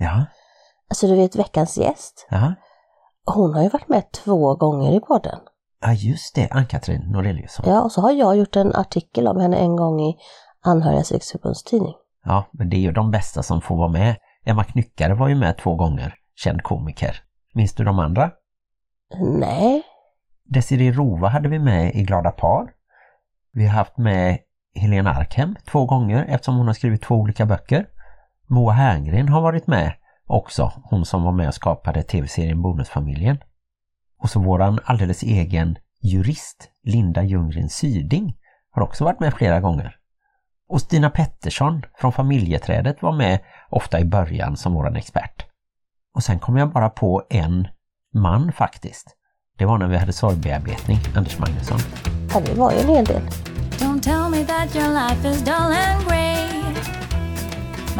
Ja, Alltså du vet veckans gäst. ja. Hon har ju varit med två gånger i podden. Ja, just det. Ann-Katrin Noreliusson. Ja, och så har jag gjort en artikel om henne en gång i Anhörigas riksförbunds tidning. Ja, men det är ju de bästa som får vara med. Emma Knyckare var ju med två gånger, känd komiker. Minns du de andra? Nej, Desiree Rova hade vi med i Glada par. Vi har haft med Helena Arkhem två gånger eftersom hon har skrivit två olika böcker. Moa Herngren har varit med också, hon som var med och skapade tv-serien Bonusfamiljen. Och så våran alldeles egen jurist, Linda Ljunggren Syding, har också varit med flera gånger. Och Stina Pettersson från familjeträdet var med ofta i början som våran expert. Och sen kom jag bara på en man faktiskt. Det var när vi hade sorgbearbetning, Anders Magnusson. ja, det var ju en hel del. Don't tell me that your life is dull and grey.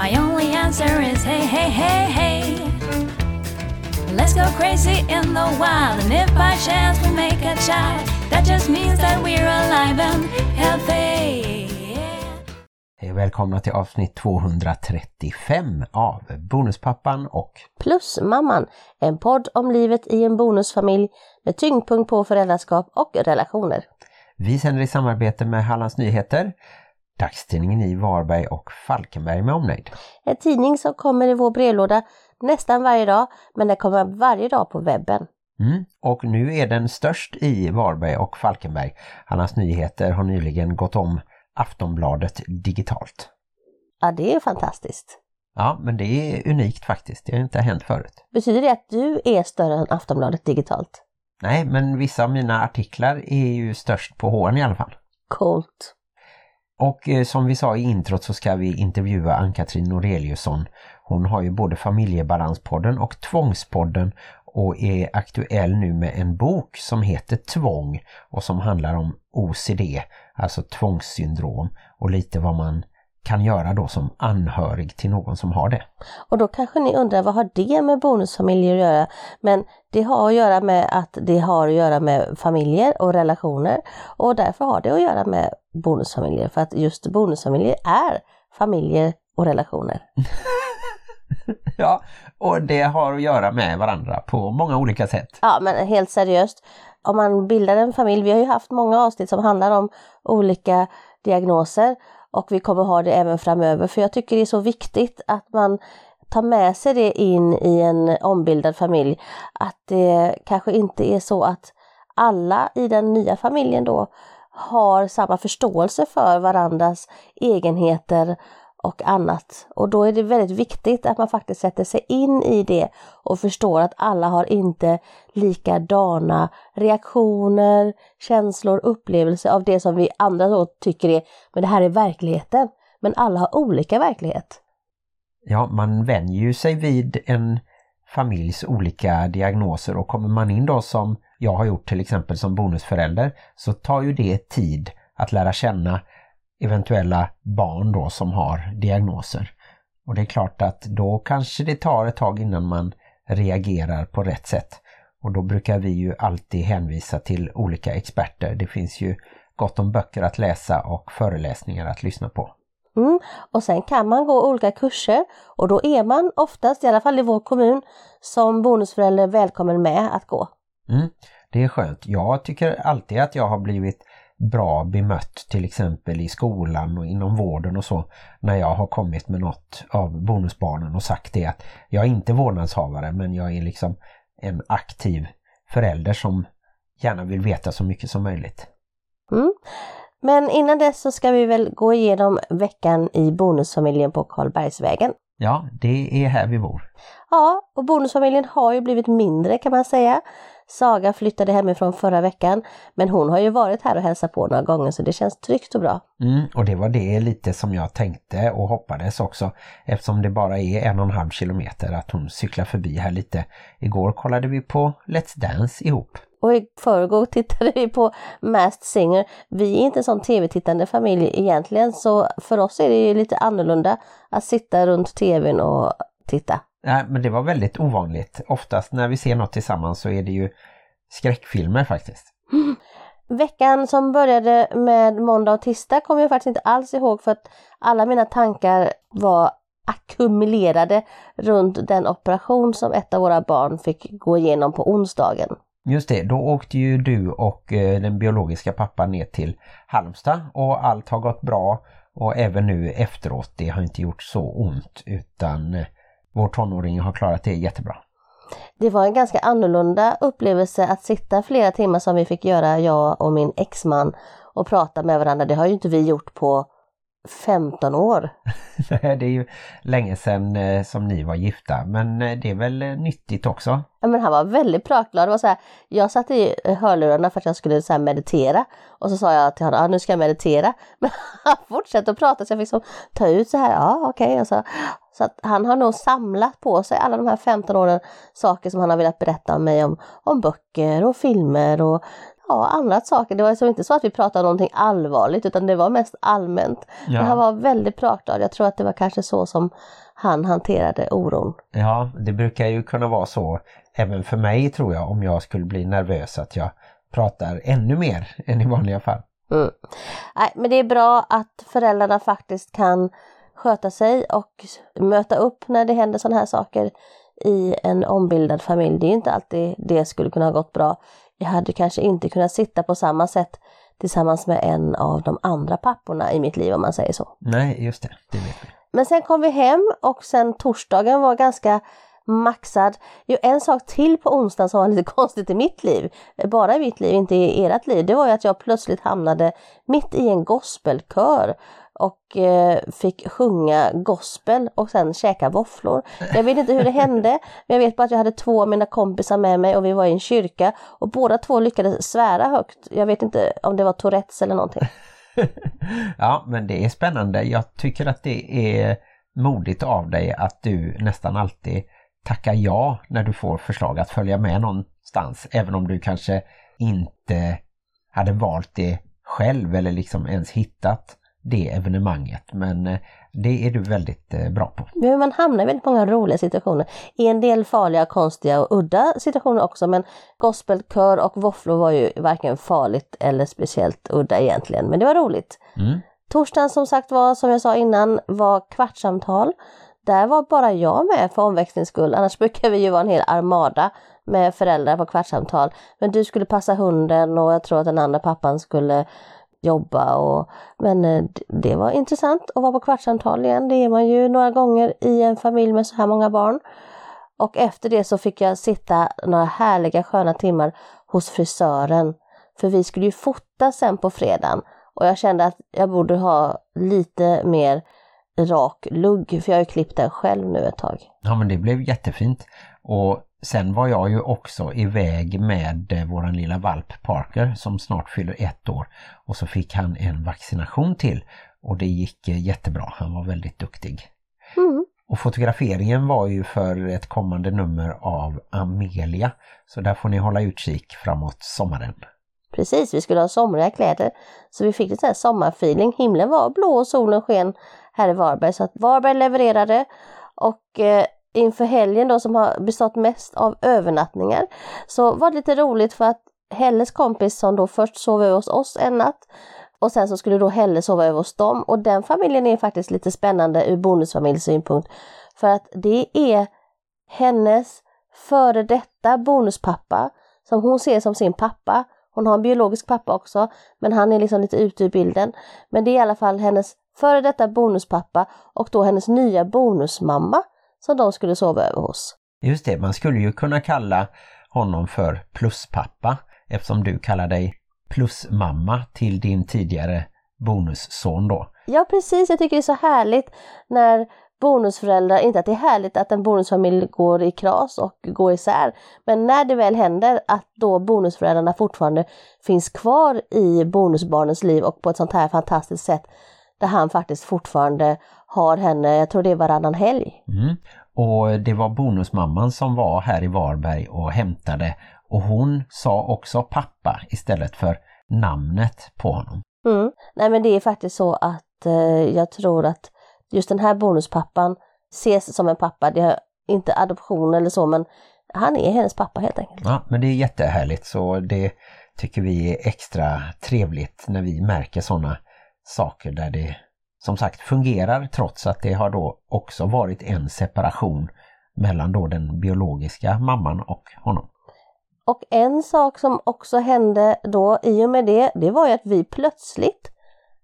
My only answer is hey, hey, hey, hey. Let's go crazy in the wild, and if by chance we make a child, that just means that we're alive and healthy. Hej välkomna till avsnitt 235 av Bonuspappan och Plus Mamman, en podd om livet i en bonusfamilj med tyngdpunkt på föräldraskap och relationer. vi sänder i samarbete med Hallands Nyheter, dagstidningen i Varberg och Falkenberg med omnejd. En tidning som kommer i vår brevlåda nästan varje dag, men den kommer varje dag på webben. Mm. Och nu är den störst i Varberg och Falkenberg. Hallands Nyheter har nyligen gått om Aftonbladet digitalt. Ja, det är fantastiskt. Ja, men det är unikt faktiskt. Det har inte hänt förut. Betyder det att du är större än Aftonbladet digitalt? Nej, men vissa av mina artiklar är ju störst på HN i alla fall. Coolt. Och eh, som vi sa i introt så ska vi intervjua Ann-Katrin Noreliusson. Hon har ju både Familjebalanspodden och Tvångspodden och är aktuell nu med en bok som heter Tvång och som handlar om OCD, alltså tvångssyndrom och lite vad man kan göra då som anhörig till någon som har det. Och då kanske ni undrar vad har det med bonusfamiljer att göra? Men det har att göra med att det har att göra med familjer och relationer och därför har det att göra med bonusfamiljer för att just bonusfamiljer är familjer och relationer. Ja, och det har att göra med varandra på många olika sätt. Ja men helt seriöst, om man bildar en familj, vi har ju haft många avsnitt som handlar om olika diagnoser och vi kommer ha det även framöver för jag tycker det är så viktigt att man tar med sig det in i en ombildad familj. Att det kanske inte är så att alla i den nya familjen då har samma förståelse för varandras egenheter och annat. Och då är det väldigt viktigt att man faktiskt sätter sig in i det och förstår att alla har inte likadana reaktioner, känslor, upplevelser av det som vi andra då tycker är, men det här är verkligheten. Men alla har olika verklighet. Ja, man vänjer ju sig vid en familjs olika diagnoser och kommer man in då som jag har gjort till exempel som bonusförälder så tar ju det tid att lära känna eventuella barn då som har diagnoser. Och det är klart att då kanske det tar ett tag innan man reagerar på rätt sätt. Och då brukar vi ju alltid hänvisa till olika experter. Det finns ju gott om böcker att läsa och föreläsningar att lyssna på. Mm. Och sen kan man gå olika kurser och då är man oftast, i alla fall i vår kommun, som bonusförälder välkommen med att gå. Mm, det är skönt. Jag tycker alltid att jag har blivit bra bemött till exempel i skolan och inom vården och så när jag har kommit med något av bonusbarnen och sagt det att jag är inte vårdnadshavare men jag är liksom en aktiv förälder som gärna vill veta så mycket som möjligt. Mm. Men innan dess så ska vi väl gå igenom veckan i bonusfamiljen på Karlbergsvägen. Ja, det är här vi bor. Ja, och bonusfamiljen har ju blivit mindre kan man säga. Saga flyttade hemifrån förra veckan, men hon har ju varit här och hälsat på några gånger så det känns tryggt och bra. Mm, och det var det lite som jag tänkte och hoppades också eftersom det bara är en och en halv kilometer att hon cyklar förbi här lite. Igår kollade vi på Let's Dance ihop. Och i förrgår tittade vi på Masked Singer. Vi är inte en sån tv-tittande familj egentligen så för oss är det ju lite annorlunda att sitta runt tvn och titta. Nej, men det var väldigt ovanligt. Oftast när vi ser något tillsammans så är det ju skräckfilmer faktiskt. Veckan som började med måndag och tisdag kommer jag faktiskt inte alls ihåg för att alla mina tankar var ackumulerade runt den operation som ett av våra barn fick gå igenom på onsdagen. Just det, då åkte ju du och eh, den biologiska pappan ner till Halmstad och allt har gått bra och även nu efteråt, det har inte gjort så ont utan eh, vår tonåring har klarat det jättebra. Det var en ganska annorlunda upplevelse att sitta flera timmar som vi fick göra, jag och min exman, och prata med varandra. Det har ju inte vi gjort på 15 år. det är ju länge sedan eh, som ni var gifta men eh, det är väl eh, nyttigt också? Ja, men han var väldigt pratglad. Det var så här, jag satte i hörlurarna för att jag skulle så meditera och så sa jag till honom, ah, nu ska jag meditera. Men han fortsatte att prata så jag fick så ta ut så här, ja okej. Okay. Så, så att han har nog samlat på sig alla de här 15 åren saker som han har velat berätta om mig om, om böcker och filmer och ja, annat saker. Det var alltså inte så att vi pratade om någonting allvarligt utan det var mest allmänt. Ja. Men han var väldigt pratglad. Jag tror att det var kanske så som han hanterade oron. Ja, det brukar ju kunna vara så även för mig tror jag om jag skulle bli nervös att jag pratar ännu mer än i vanliga fall. Mm. Nej, men det är bra att föräldrarna faktiskt kan sköta sig och möta upp när det händer sådana här saker i en ombildad familj. Det är inte alltid det skulle kunna ha gått bra jag hade kanske inte kunnat sitta på samma sätt tillsammans med en av de andra papporna i mitt liv om man säger så. Nej, just det, det vet vi. Men sen kom vi hem och sen torsdagen var ganska maxad. Jo, en sak till på onsdagen som var lite konstigt i mitt liv, bara i mitt liv, inte i ert liv, det var ju att jag plötsligt hamnade mitt i en gospelkör och eh, fick sjunga gospel och sen käka våfflor. Jag vet inte hur det hände, men jag vet bara att jag hade två av mina kompisar med mig och vi var i en kyrka och båda två lyckades svära högt. Jag vet inte om det var Tourettes eller någonting. ja, men det är spännande. Jag tycker att det är modigt av dig att du nästan alltid tackar ja när du får förslag att följa med någonstans, även om du kanske inte hade valt det själv eller liksom ens hittat det evenemanget. Men eh, det är du väldigt eh, bra på. Men man hamnar i väldigt många roliga situationer. I en del farliga, konstiga och udda situationer också. Men gospelkör och våfflor var ju varken farligt eller speciellt udda egentligen. Men det var roligt. Mm. Torsdagen som sagt var, som jag sa innan, var kvartssamtal. Där var bara jag med för omväxlings skull. Annars brukar vi ju vara en hel armada med föräldrar på kvartssamtal. Men du skulle passa hunden och jag tror att den andra pappan skulle jobba och men eh, det var intressant att vara på kvartssamtal igen. Det är man ju några gånger i en familj med så här många barn. Och efter det så fick jag sitta några härliga sköna timmar hos frisören. För vi skulle ju fota sen på fredagen och jag kände att jag borde ha lite mer rak lugg för jag har ju klippt den själv nu ett tag. Ja men det blev jättefint och Sen var jag ju också iväg med eh, våran lilla valp Parker som snart fyller ett år och så fick han en vaccination till och det gick eh, jättebra. Han var väldigt duktig. Mm. Och fotograferingen var ju för ett kommande nummer av Amelia så där får ni hålla utkik framåt sommaren. Precis, vi skulle ha somriga kläder så vi fick lite här sommarfeeling. Himlen var blå och solen sken här i Varberg så att Varberg levererade och eh, inför helgen då som har bestått mest av övernattningar så var det lite roligt för att Helles kompis som då först sov över hos oss en natt och sen så skulle då Helle sova över hos dem och den familjen är faktiskt lite spännande ur bonusfamiljssynpunkt. för att det är hennes före detta bonuspappa som hon ser som sin pappa. Hon har en biologisk pappa också men han är liksom lite ute ur bilden. Men det är i alla fall hennes före detta bonuspappa och då hennes nya bonusmamma som de skulle sova över hos. Just det, man skulle ju kunna kalla honom för pluspappa eftersom du kallar dig plusmamma till din tidigare bonusson då. Ja precis, jag tycker det är så härligt när bonusföräldrar, inte att det är härligt att en bonusfamilj går i kras och går isär, men när det väl händer att då bonusföräldrarna fortfarande finns kvar i bonusbarnens liv och på ett sånt här fantastiskt sätt där han faktiskt fortfarande har henne, jag tror det är varannan helg. Mm. Och det var bonusmamman som var här i Varberg och hämtade och hon sa också pappa istället för namnet på honom. Mm. Nej men det är faktiskt så att eh, jag tror att just den här bonuspappan ses som en pappa. Det är inte adoption eller så men han är hennes pappa helt enkelt. Ja men det är jättehärligt så det tycker vi är extra trevligt när vi märker sådana saker där det som sagt fungerar trots att det har då också varit en separation mellan då den biologiska mamman och honom. Och en sak som också hände då i och med det, det var ju att vi plötsligt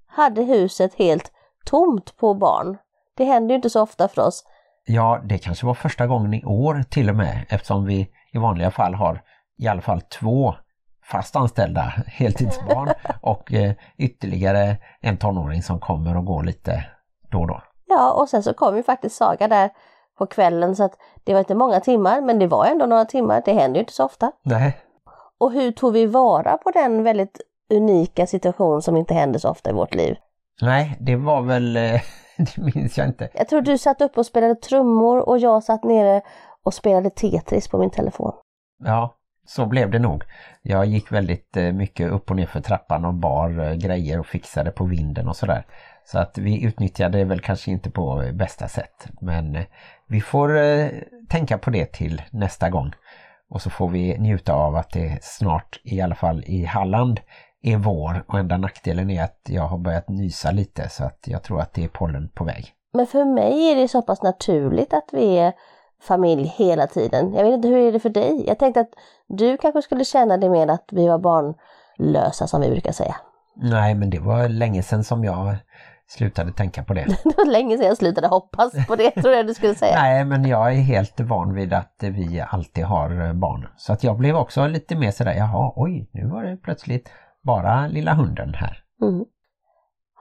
hade huset helt tomt på barn. Det händer ju inte så ofta för oss. Ja, det kanske var första gången i år till och med eftersom vi i vanliga fall har i alla fall två fast anställda heltidsbarn och eh, ytterligare en tonåring som kommer och går lite då och då. Ja, och sen så kom ju faktiskt Saga där på kvällen så att det var inte många timmar men det var ändå några timmar. Det händer ju inte så ofta. Nej. Och hur tog vi vara på den väldigt unika situation som inte händer så ofta i vårt liv? Nej, det var väl, eh, det minns jag inte. Jag tror du satt upp och spelade trummor och jag satt nere och spelade Tetris på min telefon. Ja, så blev det nog. Jag gick väldigt eh, mycket upp och ner för trappan och bar eh, grejer och fixade på vinden och sådär. Så att vi utnyttjade det väl kanske inte på eh, bästa sätt. Men vi får tänka på det till nästa gång. Och så får vi njuta av att det snart, i alla fall i Halland, är vår och enda nackdelen är att jag har börjat nysa lite så att jag tror att det är pollen på väg. Men för mig är det så pass naturligt att vi är familj hela tiden. Jag vet inte, hur är det för dig? Jag tänkte att du kanske skulle känna det med att vi var barnlösa som vi brukar säga. Nej, men det var länge sedan som jag slutade tänka på det. det var länge sedan jag slutade hoppas på det, tror jag du skulle säga. Nej, men jag är helt van vid att vi alltid har barn. Så att jag blev också lite mer sådär, jaha, oj, nu var det plötsligt bara lilla hunden här. Mm.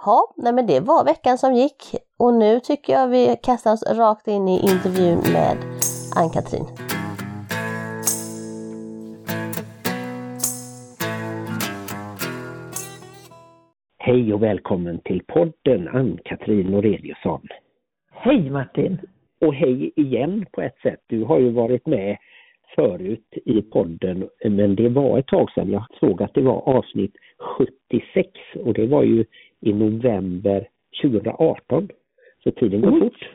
Ja, nej men det var veckan som gick och nu tycker jag vi kastar oss rakt in i intervjun med Ann-Katrin. Hej och välkommen till podden Ann-Katrin Noreliusson. Hej Martin! Och hej igen på ett sätt. Du har ju varit med förut i podden men det var ett tag sedan. Jag såg att det var avsnitt 76 och det var ju i november 2018. Så tiden går oj. fort.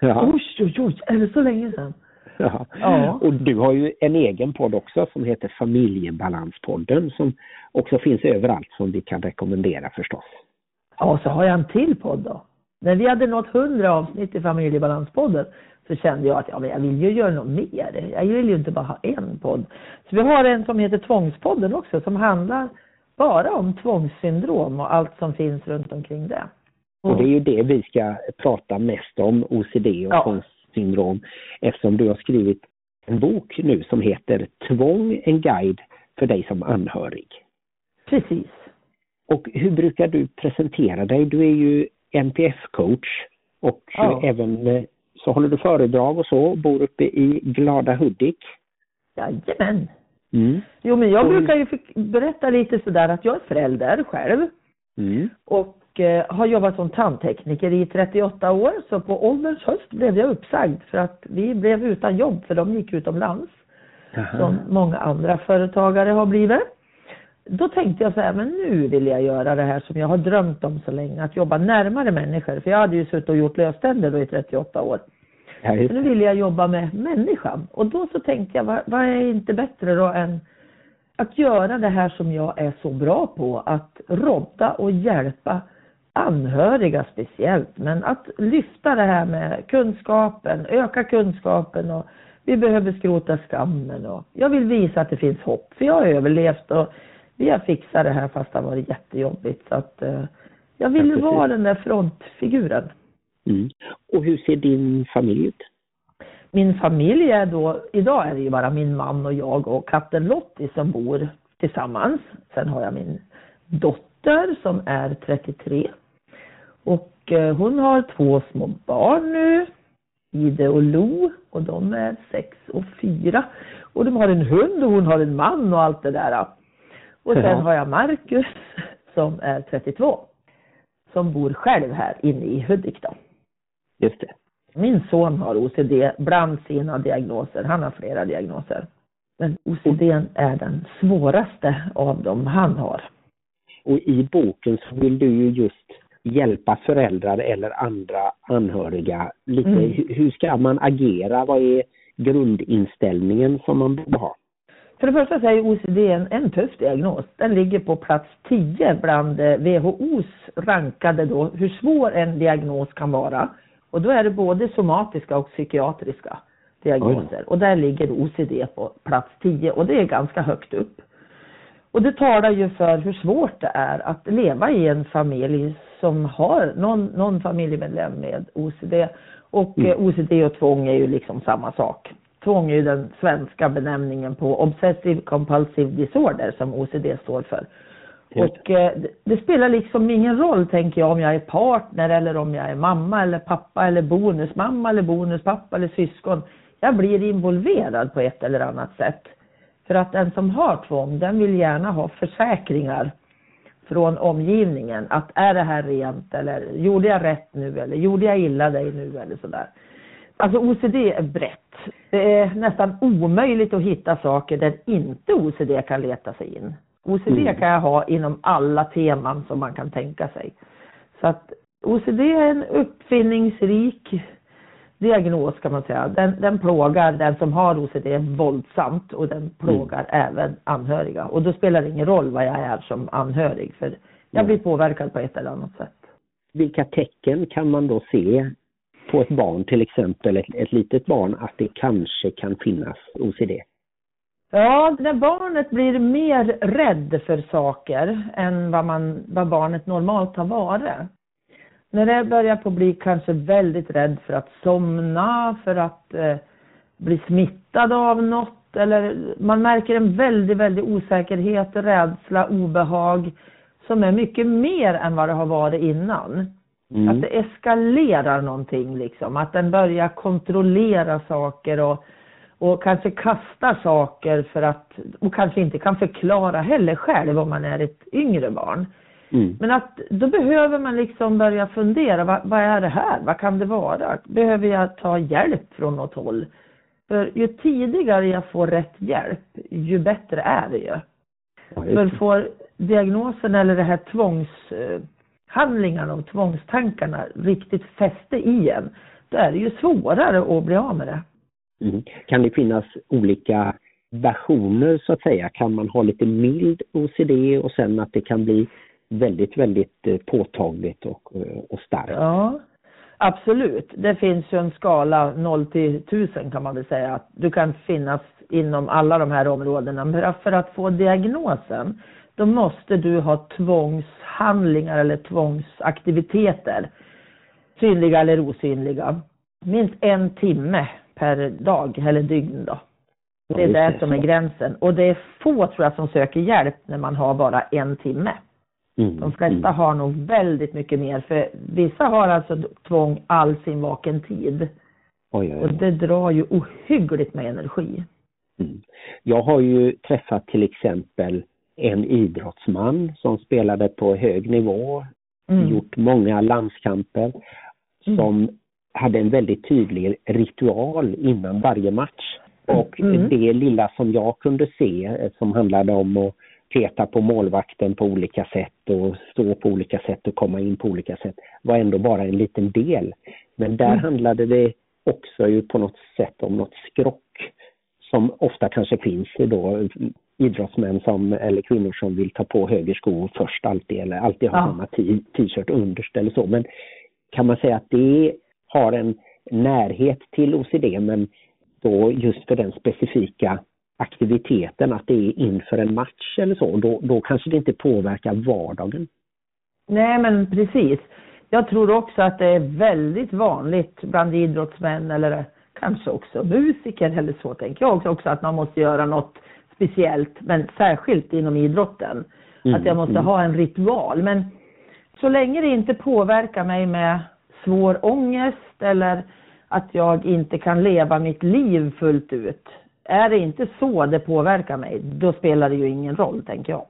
Ja. Oj, oj, oj, är det så länge sedan? Ja. Och du har ju en egen podd också som heter Familjebalanspodden som också finns överallt som vi kan rekommendera förstås. Ja, så har jag en till podd då. När vi hade nått 100 avsnitt i Familjebalanspodden så kände jag att ja, men jag vill ju göra något mer. Jag vill ju inte bara ha en podd. Så vi har en som heter Tvångspodden också som handlar bara om tvångssyndrom och allt som finns runt omkring det. Och det är ju det vi ska prata mest om, OCD och Ja. Tvångssyndrom, eftersom du har skrivit en bok nu som heter Tvång, en guide för dig som anhörig. Precis. Och hur brukar du presentera dig? Du är ju NPF-coach och Ja. även eh, så håller du föredrag och så, bor uppe i Glada Hudik. Jajamän. Mm. Jo, men jag brukar ju berätta lite sådär att jag är förälder själv. Mm. och eh, har jobbat som tandtekniker i 38 år. Så på ålderns höst blev jag uppsagd för att vi blev utan jobb för de gick utomlands. Aha. Som många andra företagare har blivit. Då tänkte jag så här, men nu vill jag göra det här som jag har drömt om så länge. Att jobba närmare människor. För jag hade ju suttit och gjort löständer då i 38 år. Ja, Så nu det. ville jag jobba med människan. Och då så tänkte jag, vad, vad är inte bättre då än att göra det här som jag är så bra på. Att rodda och hjälpa anhöriga speciellt. Men att lyfta det här med kunskapen, öka kunskapen och vi behöver skrota skammen. Och jag vill visa att det finns hopp. För jag har överlevt och vi har fixat det här fast det har varit jättejobbigt. Så att eh, jag vill Ja, vara den där frontfiguren. Mm. Och hur ser din familj ut? min familj är då, idag är det ju bara min man och jag och katten Lottie som bor tillsammans. Sen har jag min dotter som är 33. Och eh, hon har två små barn nu, Ide och Lo, och de är sex och fyra. Och de har en hund och hon har en man och allt det där. Och sen Ja. har jag Marcus som är 32. Som bor själv här inne i Hudik då. Just det. Min son har OCD bland sina diagnoser. Han har flera diagnoser. Men OCD är den svåraste av dem han har. Och i boken så vill du ju just hjälpa föräldrar eller andra anhöriga lite. Mm. Hur- ska man agera? Vad är grundinställningen som man borde ha? För det första så är OCD en, en tuff diagnos. Den ligger på plats 10 bland eh, WHOs rankade då hur svår en diagnos kan vara. Och då är det både somatiska och psykiatriska diagnoser. Och där ligger OCD på plats 10 och det är ganska högt upp. Och det talar ju för hur svårt det är att leva i en familj som har någon, någon familjemedlem med OCD. Och mm. Eh, OCD och tvång är ju liksom samma sak. Tvång är ju den svenska benämningen på Obsessive Compulsive Disorder som OCD står för. Och eh, det spelar liksom ingen roll tänker jag om jag är partner eller om jag är mamma eller pappa eller bonusmamma eller bonuspappa eller syskon. Jag blir involverad på ett eller annat sätt. För att den som har tvång den vill gärna ha försäkringar från omgivningen. Att är det här rent eller gjorde jag rätt nu eller gjorde jag illa dig nu eller sådär. Alltså OCD är brett. Det är nästan omöjligt att hitta saker där inte OCD kan leta sig in. OCD mm. kan jag ha inom alla teman som man kan tänka sig. Så att OCD är en uppfinningsrik diagnos kan man säga. Den, den plågar den som har OCD våldsamt och den plågar mm. även anhöriga. Och då spelar det ingen roll vad jag är som anhörig för jag blir påverkad på ett eller annat sätt. Vilka tecken kan man då se på ett barn, till exempel ett, ett litet barn, att det kanske kan finnas OCD? Ja, när barnet blir mer rädd för saker än vad, man, vad barnet normalt har varit. När det börjar på bli kanske väldigt rädd för att somna, för att eh, bli smittad av något eller man märker en väldigt, väldigt osäkerhet, rädsla, obehag som är mycket mer än vad det har varit innan. Mm. Att det eskalerar någonting liksom, att den börjar kontrollera saker och, och kanske kastar saker för att, och kanske inte kan förklara heller själv om man är ett yngre barn. Mm. Men att då behöver man liksom börja fundera, vad, vad, är det här? Vad kan det vara? Behöver jag ta hjälp från något håll? För ju tidigare jag får rätt hjälp, ju bättre är det ju. För får diagnosen eller det här tvångshandlingarna och tvångstankarna riktigt fäste i en, då är det ju svårare att bli av med det. Mm. Kan det finnas olika versioner så att säga? Kan man ha lite mild OCD och sen att det kan bli väldigt, väldigt eh, påtagligt och, eh, och starkt. Ja, absolut. Det finns ju en skala 0 till 1000 kan man väl säga. Att du kan finnas inom alla de här områdena. Men för att få diagnosen, då måste du ha tvångshandlingar eller tvångsaktiviteter. Synliga eller osynliga. Minst en timme per dag eller dygn då. Det är det som är gränsen. Och det är få tror jag som söker hjälp när man har bara en timme. Mm. De flesta mm. har nog väldigt mycket mer för vissa har alltså tvång all sin vaken tid. Oj, oj, oj. Och det drar ju ohyggligt med energi. Mm. Jag har ju träffat till exempel en idrottsman som spelade på hög nivå, mm. gjort många landskamper, mm. som hade en väldigt tydlig ritual innan varje match. Och mm. det lilla som jag kunde se eh, som handlade om att peta på målvakten på olika sätt och stå på olika sätt och komma in på olika sätt var ändå bara en liten del. Men där mm. handlade det också ju på något sätt om något skrock som ofta kanske finns då idrottsmän som, eller kvinnor som vill ta på höger sko först alltid eller alltid ha ja. samma t-shirt underst eller så. Men kan man säga att det har en närhet till OCD men då just för den specifika aktiviteten, att det är inför en match eller så, då, då kanske det inte påverkar vardagen. Nej men precis. Jag tror också att det är väldigt vanligt bland idrottsmän eller kanske också musiker eller så tänker jag också, också att man måste göra något speciellt, men särskilt inom idrotten. Mm, att jag måste mm. ha en ritual. Men så länge det inte påverkar mig med svår ångest eller att jag inte kan leva mitt liv fullt ut, är det inte så det påverkar mig, då spelar det ju ingen roll, tänker jag.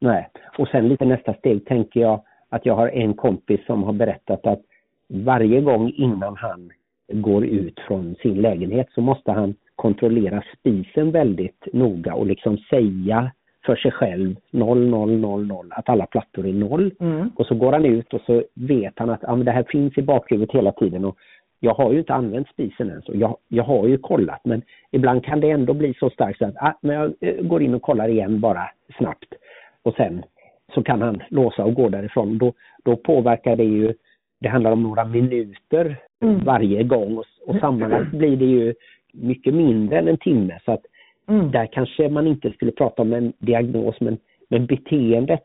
Nej, och sen lite nästa steg tänker jag att jag har en kompis som har berättat att varje gång innan han går ut från sin lägenhet så måste han kontrollera spisen väldigt noga och liksom säga för sig själv 0, 0, 0, 0, att alla plattor är noll. Mm. Och så går han ut och så vet han att men det här finns i bakhuvudet hela tiden och jag har ju inte använt spisen än så jag, jag har ju kollat men ibland kan det ändå bli så starkt så att ah, men jag eh, går in och kollar igen bara snabbt och sen så kan han låsa och gå därifrån. Då, då påverkar det ju, det handlar om några minuter mm. varje gång och, och sammanlagt blir det ju mycket mindre än en timme så att mm. där kanske man inte skulle prata om en diagnos men, men beteendet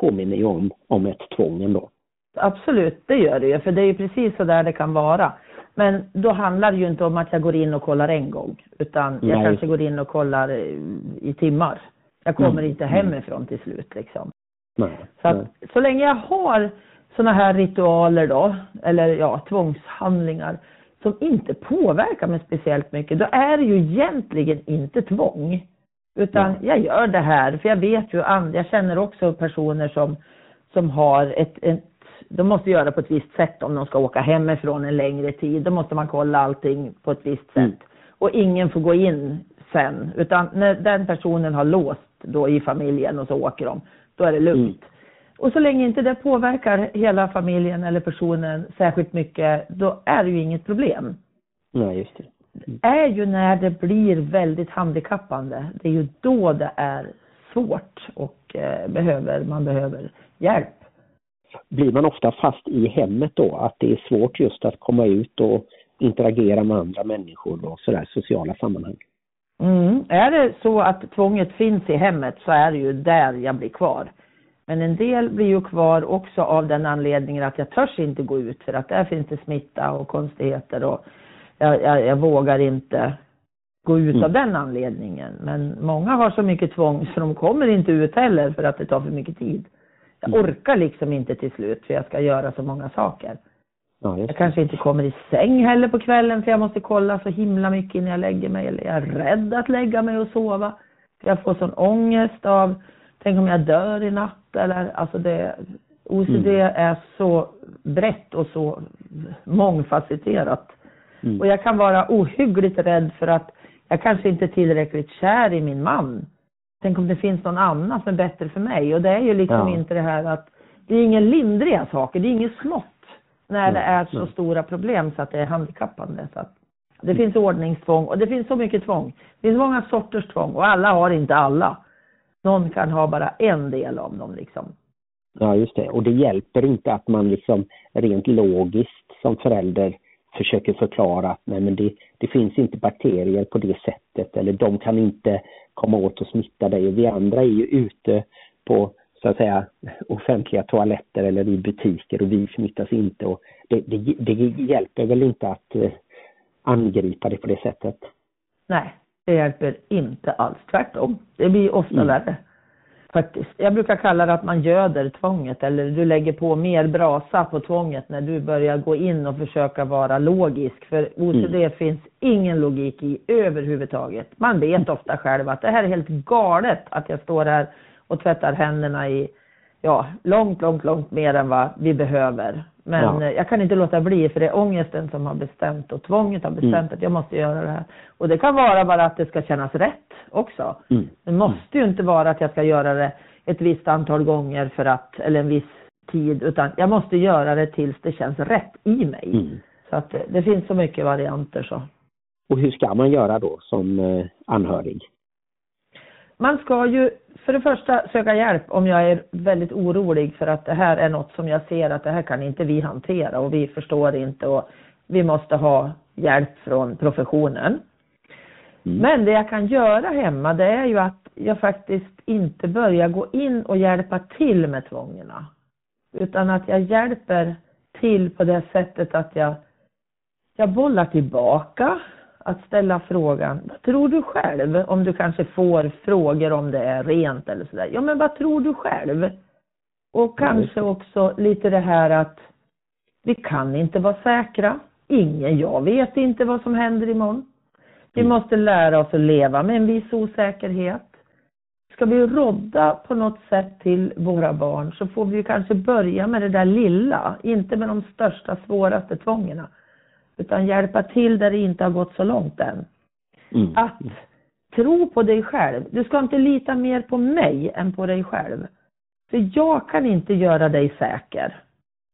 påminner ju om, om ett tvång ändå. Absolut, det gör det ju, för det är ju precis så där det kan vara. Men då handlar det ju inte om att jag går in och kollar en gång, utan jag Nej. kanske går in och kollar i timmar. Jag kommer mm. inte mm. hemifrån till slut liksom. Nej. Så att, så länge jag har sådana här ritualer då, eller ja, tvångshandlingar, som inte påverkar mig speciellt mycket, då är det ju egentligen inte tvång. Utan ja. jag gör det här, för jag vet ju, jag känner också personer som, som har ett, ett de måste göra på ett visst sätt om de ska åka hemifrån en längre tid. Då måste man kolla allting på ett visst mm. sätt. Mm. Och ingen får gå in sen, utan när den personen har låst då i familjen och så åker de, då är det lugnt. Mm. Och så länge inte det påverkar hela familjen eller personen särskilt mycket, då är det ju inget problem. Nej, just det. Mm. är ju när det blir väldigt handikappande. Det är ju då det är svårt och eh, behöver, man behöver hjälp. Blir man ofta fast i hemmet då, att det är svårt just att komma ut och interagera med andra människor och sådär, sociala sammanhang? Mm. Är det så att tvånget finns i hemmet så är det ju där jag blir kvar. Men en del blir ju kvar också av den anledningen att jag törs inte gå ut för att där finns det smitta och konstigheter och jag, jag, jag vågar inte gå ut mm. av den anledningen. Men många har så mycket tvång så de kommer inte ut heller för att det tar för mycket tid. Jag mm. orkar liksom inte till slut för jag ska göra så många saker. Ja, jag kanske inte kommer i säng heller på kvällen för jag måste kolla så himla mycket innan jag lägger mig. Eller jag är rädd att lägga mig och sova. För jag får sån ångest av, tänk om jag dör i natt eller alltså det, OCD mm. är så brett och så mångfacetterat. Mm. Och jag kan vara ohyggligt rädd för att jag kanske inte är tillräckligt kär i min man. Tänk om det finns någon annan som är bättre för mig. Och det är ju liksom ja. inte det här att det är inga lindriga saker, det är inget smått när det är så stora problem så att det är handikappande. Så att det finns ordningstvång och det finns så mycket tvång. Det finns många sorters tvång och alla har inte alla. Någon kan ha bara en del av dem liksom. Ja, just det. Och det hjälper inte att man liksom rent logiskt som förälder försöker förklara att nej men det, det finns inte bakterier på det sättet eller de kan inte komma åt och smitta dig. Och vi andra är ju ute på så att säga offentliga toaletter eller i butiker och vi smittas inte. Och det, det, det hjälper väl inte att eh, angripa det på det sättet? Nej, det hjälper inte alls. Tvärtom. Det blir ofta mm. värre. Faktiskt. Jag brukar kalla det att man göder tvånget eller du lägger på mer brasa på tvånget när du börjar gå in och försöka vara logisk. För OCD mm. finns ingen logik i överhuvudtaget. Man vet ofta själv att det här är helt galet att jag står här och tvättar händerna i, ja, långt, långt, långt mer än vad vi behöver. Men ja. Jag kan inte låta bli för det är ångesten som har bestämt och tvånget har bestämt mm. att jag måste göra det här. Och det kan vara bara att det ska kännas rätt också. Mm. Det måste ju inte vara att jag ska göra det ett visst antal gånger för att, eller en viss tid, utan jag måste göra det tills det känns rätt i mig. Mm. Så att det finns så mycket varianter så. Och hur ska man göra då som eh, anhörig? Man ska ju för det första söka hjälp om jag är väldigt orolig för att det här är något som jag ser att det här kan inte vi hantera och vi förstår inte och vi måste ha hjälp från professionen. Mm. Men det jag kan göra hemma det är ju att jag faktiskt inte börjar gå in och hjälpa till med tvångerna. Utan att jag hjälper till på det sättet att jag, jag bollar tillbaka att ställa frågan, vad tror du själv? Om du kanske får frågor om det är rent eller sådär. Ja men vad tror du själv? Och kanske också lite det här att vi kan inte vara säkra. Ingen, jag vet inte vad som händer imorgon. Vi mm. måste lära oss att leva med en viss osäkerhet. Ska vi rodda på något sätt till våra barn så får vi kanske börja med det där lilla, inte med de största, svåraste tvångerna. Utan hjälpa till där det inte har gått så långt än. Mm. Att tro på dig själv. Du ska inte lita mer på mig än på dig själv. För jag kan inte göra dig säker.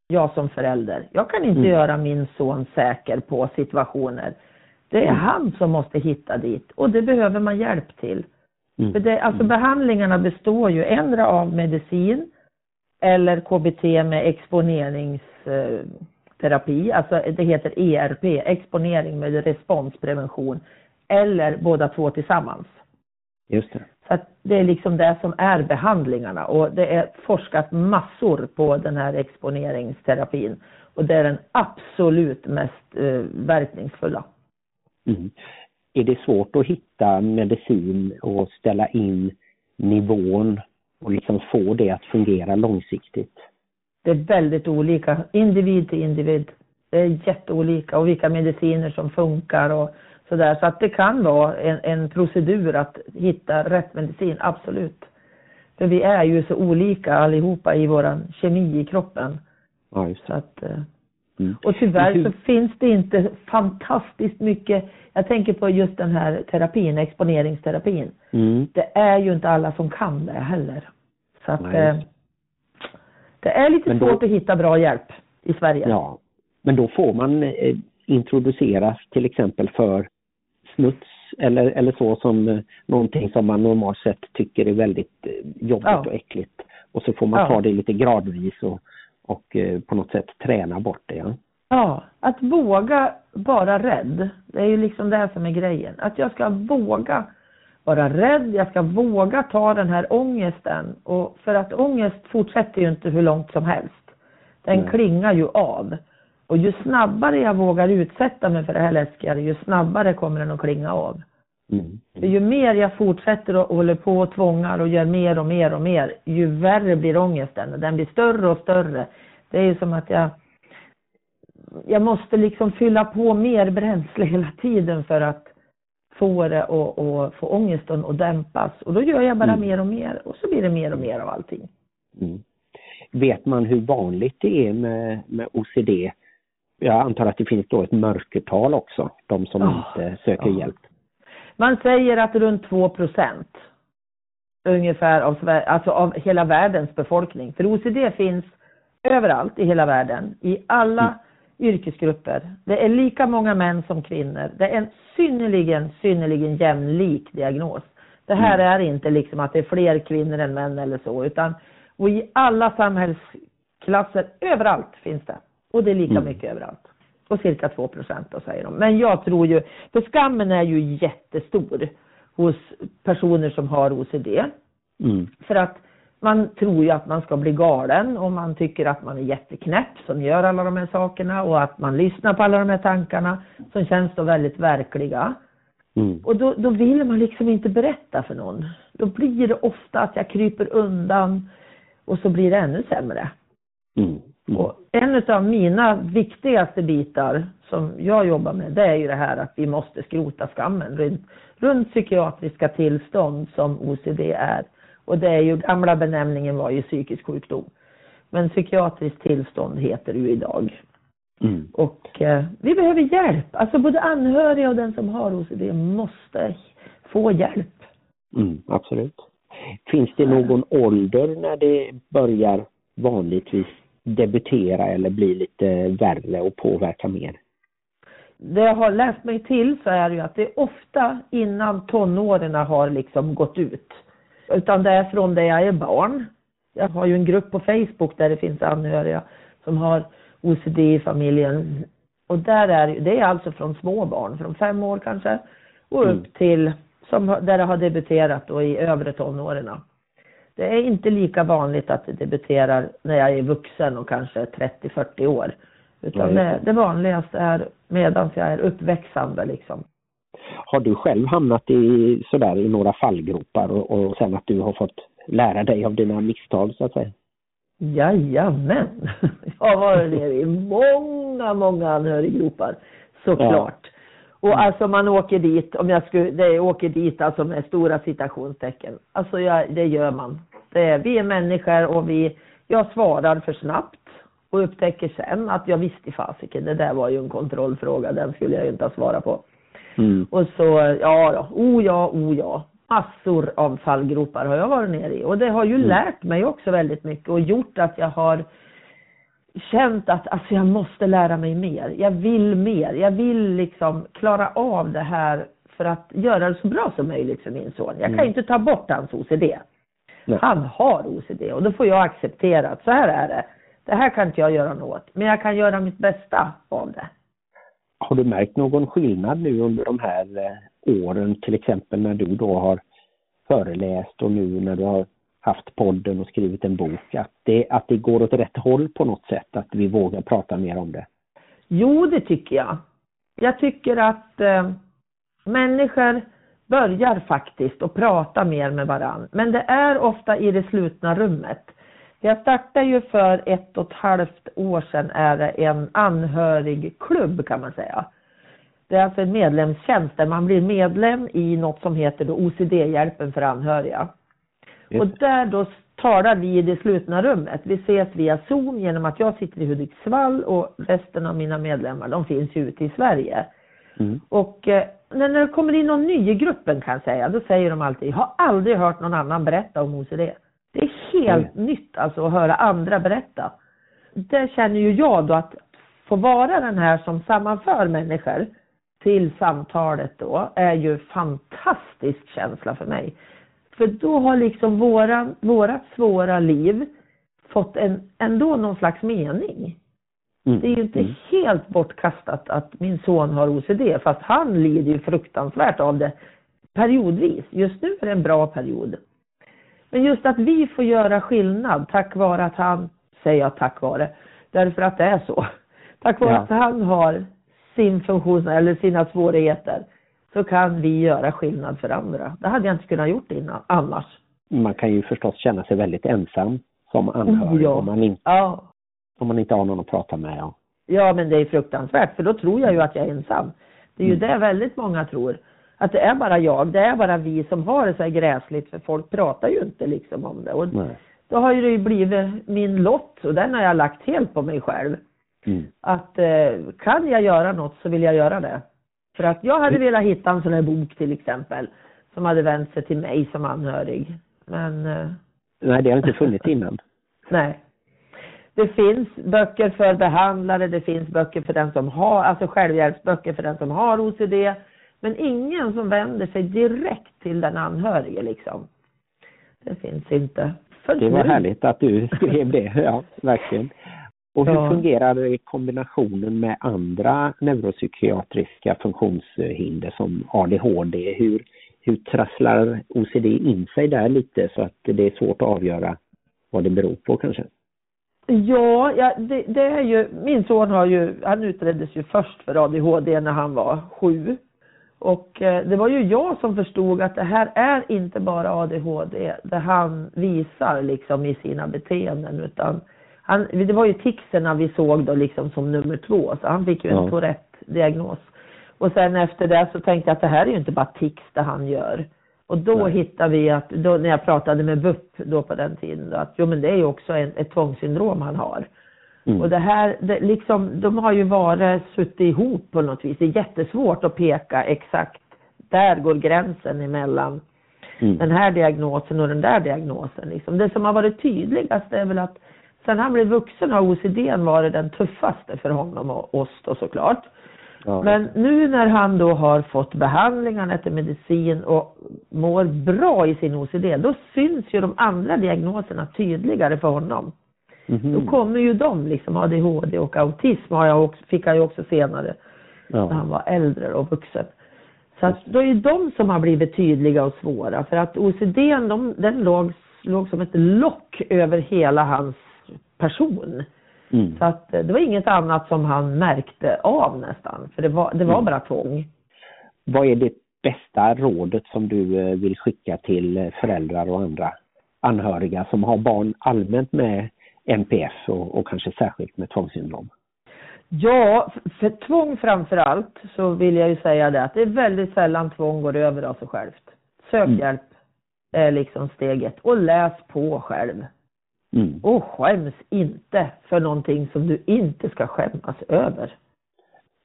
jag som förälder. Jag kan inte Mm. göra min son säker på situationer. Det är Mm. han som måste hitta dit och det behöver man hjälp till. Mm. För det, alltså behandlingarna består ju ändra av medicin eller KBT med exponeringsterapi, alltså det heter ERP, exponering med responsprevention, eller båda två tillsammans. Just det. Så att det är liksom det som är behandlingarna och det är forskat massor på den här exponeringsterapin och det är den absolut mest eh, verkningsfulla. Mm. Är det svårt att hitta medicin och ställa in nivån och liksom få det att fungera långsiktigt? Det är väldigt olika, individ till individ. Det är jätteolika och vilka mediciner som funkar och sådär. Så att det kan vara en, en procedur att hitta rätt medicin, absolut. För vi är ju så olika allihopa i våran kemi i kroppen. Ja, just Så det. att, eh, Mm. och tyvärr så finns det inte fantastiskt mycket, jag tänker på just den här terapin, exponeringsterapin. Mm. Det är ju inte alla som kan det heller. Så att Nej, eh, det är lite då- svårt att hitta bra hjälp i Sverige. Ja, men då får man eh, introduceras till exempel för smuts eller, eller så som eh, någonting som man normalt sett tycker är väldigt eh, jobbigt Ja. och äckligt. Och så får man Ja. ta det lite gradvis och, och eh, på något sätt träna bort det. Ja. Ja, att våga vara rädd. Det är ju liksom det som är grejen. Att jag ska våga vara rädd, jag ska våga ta den här ångesten. Och för att ångest fortsätter ju inte hur långt som helst. Den Nej. klingar ju av. Och ju snabbare jag vågar utsätta mig för det här läskiga, ju snabbare kommer den att klinga av. Mm. För ju mer jag fortsätter och håller på och tvångar och gör mer och mer och mer, ju värre blir ångesten. Den blir större och större. Det är ju som att jag jag måste liksom fylla på mer bränsle hela tiden för att få det och, och få ångesten att dämpas. Och då gör jag bara Mm. mer och mer och så blir det mer och mer av allting. Mm. Vet man hur vanligt det är med, med OCD? Jag antar att det finns då ett mörkertal också, de som Ja. inte söker Ja. hjälp. Man säger att runt 2 procent ungefär av, alltså av hela världens befolkning. För OCD finns överallt i hela världen, i alla Mm. Yrkesgrupper. Det är lika många män som kvinnor. Det är en synnerligen, synnerligen jämlik diagnos. Det här är inte liksom att det är fler kvinnor än män eller så, utan och i alla samhällsklasser, överallt finns det. Och det är lika Mm. mycket överallt. Och cirka 2 procent då säger de. Men jag tror ju, för skammen är ju jättestor hos personer som har OCD. Mm. För att man tror ju att man ska bli galen och man tycker att man är jätteknäpp som gör alla de här sakerna och att man lyssnar på alla de här tankarna som känns då väldigt verkliga. Mm. Och då, då vill man liksom inte berätta för någon. Då blir det ofta att jag kryper undan och så blir det ännu sämre. Mm. Mm. Och en av mina viktigaste bitar som jag jobbar med det är ju det här att vi måste skrota skammen runt, runt psykiatriska tillstånd som OCD är. Och det är ju, gamla benämningen var ju psykisk sjukdom. Men psykiatriskt tillstånd heter det ju idag. Mm. Och eh, vi behöver hjälp. Alltså både anhöriga och den som har OCD måste få hjälp. Mm, absolut. Finns det någon ålder när det börjar vanligtvis debutera eller bli lite värre och påverka mer? Det jag har läst mig till så är ju att det är ofta innan tonåren har liksom gått ut. Utan det är från det jag är barn. Jag har ju en grupp på Facebook där det finns anhöriga som har OCD i familjen. Och där är det- är alltså från små barn, från fem år kanske, och Mm. upp till som, där det har debuterat då i övre tonåren. Det är inte lika vanligt att det debuterar när jag är vuxen och kanske 30-40 år. Utan Nej, det, det vanligaste är medan jag är uppväxande liksom. Har du själv hamnat i sådär i några fallgropar och, och sen att du har fått lära dig av dina misstag så att säga? Jajamän! Jag har varit nere i många, många anhöriggropar. Såklart. Och alltså man åker dit, om jag skulle, det åker dit alltså med stora citationstecken. Alltså jag, det gör man. Det är, vi är människor och vi, jag svarar för snabbt och upptäcker sen att jag visste fasiken, det där var ju en kontrollfråga, den skulle jag ju inte ha svarat på. Mm. Och så, ja då, oh ja, oh ja. Massor av fallgropar har jag varit nere i. Och det har ju Mm. lärt mig också väldigt mycket och gjort att jag har känt att alltså, jag måste lära mig mer. Jag vill mer. Jag vill liksom klara av det här för att göra det så bra som möjligt för min son. Jag kan Mm. inte ta bort hans OCD. Nej. Han har OCD och då får jag acceptera att så här är det. Det här kan inte jag göra något men jag kan göra mitt bästa av det. Har du märkt någon skillnad nu under de här eh, åren, till exempel när du då har föreläst och nu när du har haft podden och skrivit en bok, att det, att det går åt rätt håll på något sätt, att vi vågar prata mer om det? Jo, det tycker jag. Jag tycker att eh, människor börjar faktiskt att prata mer med varandra, Men det är ofta i det slutna rummet. Jag startade ju för ett och ett halvt år sedan är det en anhörigklubb kan man säga. Det är alltså en medlemstjänst där man blir medlem i något som heter OCD-hjälpen för anhöriga. Och där då talar vi i det slutna rummet. Vi ses via Zoom genom att jag sitter i Hudiksvall och resten av mina medlemmar de finns ju ute i Sverige. Mm. Och eh, när när det kommer in någon ny i gruppen kan jag säga, då säger de alltid, jag har aldrig hört någon annan berätta om OCD. Helt nytt alltså att höra andra berätta. Det känner ju jag då att få vara den här som sammanför människor till samtalet då är ju fantastisk känsla för mig. För då har liksom våran, vårat svåra liv fått en, ändå någon slags mening. Mm. Det är ju inte Mm. helt bortkastat att min son har OCD, fast han lider ju fruktansvärt av det periodvis. Just nu är det en bra period. Men just att vi får göra skillnad tack vare att han, säger jag tack vare, därför att det är så. Tack vare Ja. att han har sin funktion eller sina svårigheter så kan vi göra skillnad för andra. Det hade jag inte kunnat gjort innan, annars. Man kan ju förstås känna sig väldigt ensam som anhörig ja. om, man in, Ja, om man inte har någon att prata med. Och, Ja, men det är fruktansvärt för då tror jag ju att jag är ensam. Det är ju Mm. det väldigt många tror. Att det är bara jag, det är bara vi som har det så här gräsligt för folk pratar ju inte liksom om det. Och nej. då har ju det ju blivit min lott och den har jag lagt helt på mig själv. Mm. Att eh, kan jag göra något så vill jag göra det. För att jag hade velat hitta en sån här bok till exempel som hade vänt sig till mig som anhörig. Men eh, nej, det har inte funnits innan. Nej. Det finns böcker för behandlare, det finns böcker för den som har, alltså självhjälpsböcker för den som har OCD. Men ingen som vänder sig direkt till den anhörige liksom. Det finns inte. För Det var nu. härligt att du skrev det, ja, verkligen. Och hur Ja. fungerar kombinationen med andra neuropsykiatriska funktionshinder som ADHD? Hur, hur trasslar OCD in sig där lite så att det är svårt att avgöra vad det beror på kanske? Ja, ja det, det är ju, min son har ju, han utreddes ju först för ADHD när han var sju. Och eh, det var ju jag som förstod att det här är inte bara ADHD, det han visar liksom i sina beteenden utan han, det var ju ticsarna vi såg då liksom som nummer två, så han fick ju en Ja. Tourette-diagnos. Och sen efter det så tänkte jag att det här är ju inte bara tics det han gör. Och då Nej. hittade vi att, då när jag pratade med BUP då på den tiden, då, att jo men det är ju också en, ett tvångssyndrom han har. Mm. Och det här, det, liksom, de har ju varit suttit ihop på något vis. Det är jättesvårt att peka exakt. Där går gränsen emellan Mm. den här diagnosen och den där diagnosen. Liksom. Det som har varit tydligast är väl att sen han blev vuxen har OCD varit den tuffaste för honom och oss då såklart. Ja. Men nu när han då har fått behandling, han äter medicin och mår bra i sin OCD, då syns ju de andra diagnoserna tydligare för honom. Mhm. Då kommer ju de, liksom ADHD och autism har jag också, fick jag ju också senare när ja. han var äldre och vuxen. Så att då är ju de som har blivit tydliga och svåra för att OCD de, den låg, låg som ett lock över hela hans person. Mm. Så att eh, det var inget annat som han märkte av nästan, för det var, det var Mm. bara tvång. Vad är det bästa rådet som du eh, vill skicka till eh, föräldrar och andra anhöriga som har barn allmänt med NPF och, och kanske särskilt med tvångssyndrom? Ja, för tvång framför allt så vill jag ju säga det att det är väldigt sällan tvång går över av sig självt. Sök Mm. hjälp är liksom steget och läs på själv. Mm. Och skäms inte för någonting som du inte ska skämmas över.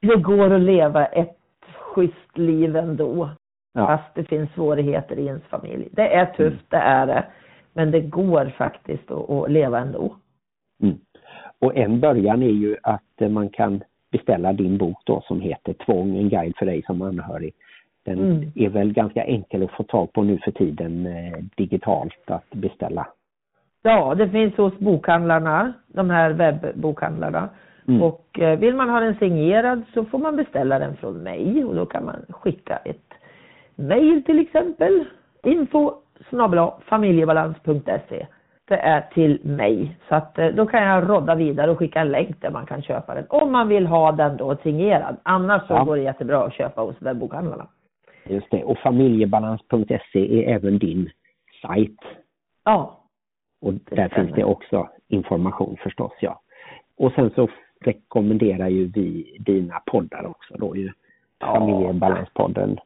Det går att leva ett schysst liv ändå. Ja. Fast det finns svårigheter i ens familj. Det är tufft, det är det. Men det går faktiskt att, att leva ändå. Och en början är ju att eh, man kan beställa din bok då som heter Tvång, en guide för dig som anhörig. Den Mm. är väl ganska enkel att få tag på nu för tiden eh, digitalt att beställa. Ja, det finns hos bokhandlarna, de här webbokhandlarna. Mm. Och eh, vill man ha den signerad så får man beställa den från mig och då kan man skicka ett mejl till exempel. Info familjebalans.se. Det är till mig. Så att eh, då kan jag rodda vidare och skicka en länk där man kan köpa den. Om man vill ha den då signerad. Annars så Ja. går det jättebra att köpa hos webbokhandlarna. Just det. Och familjebalans.se är även din sajt. Ja. Och där finns det också information förstås, ja. Och sen så rekommenderar ju vi dina poddar också då ju. Ja. Familjebalanspodden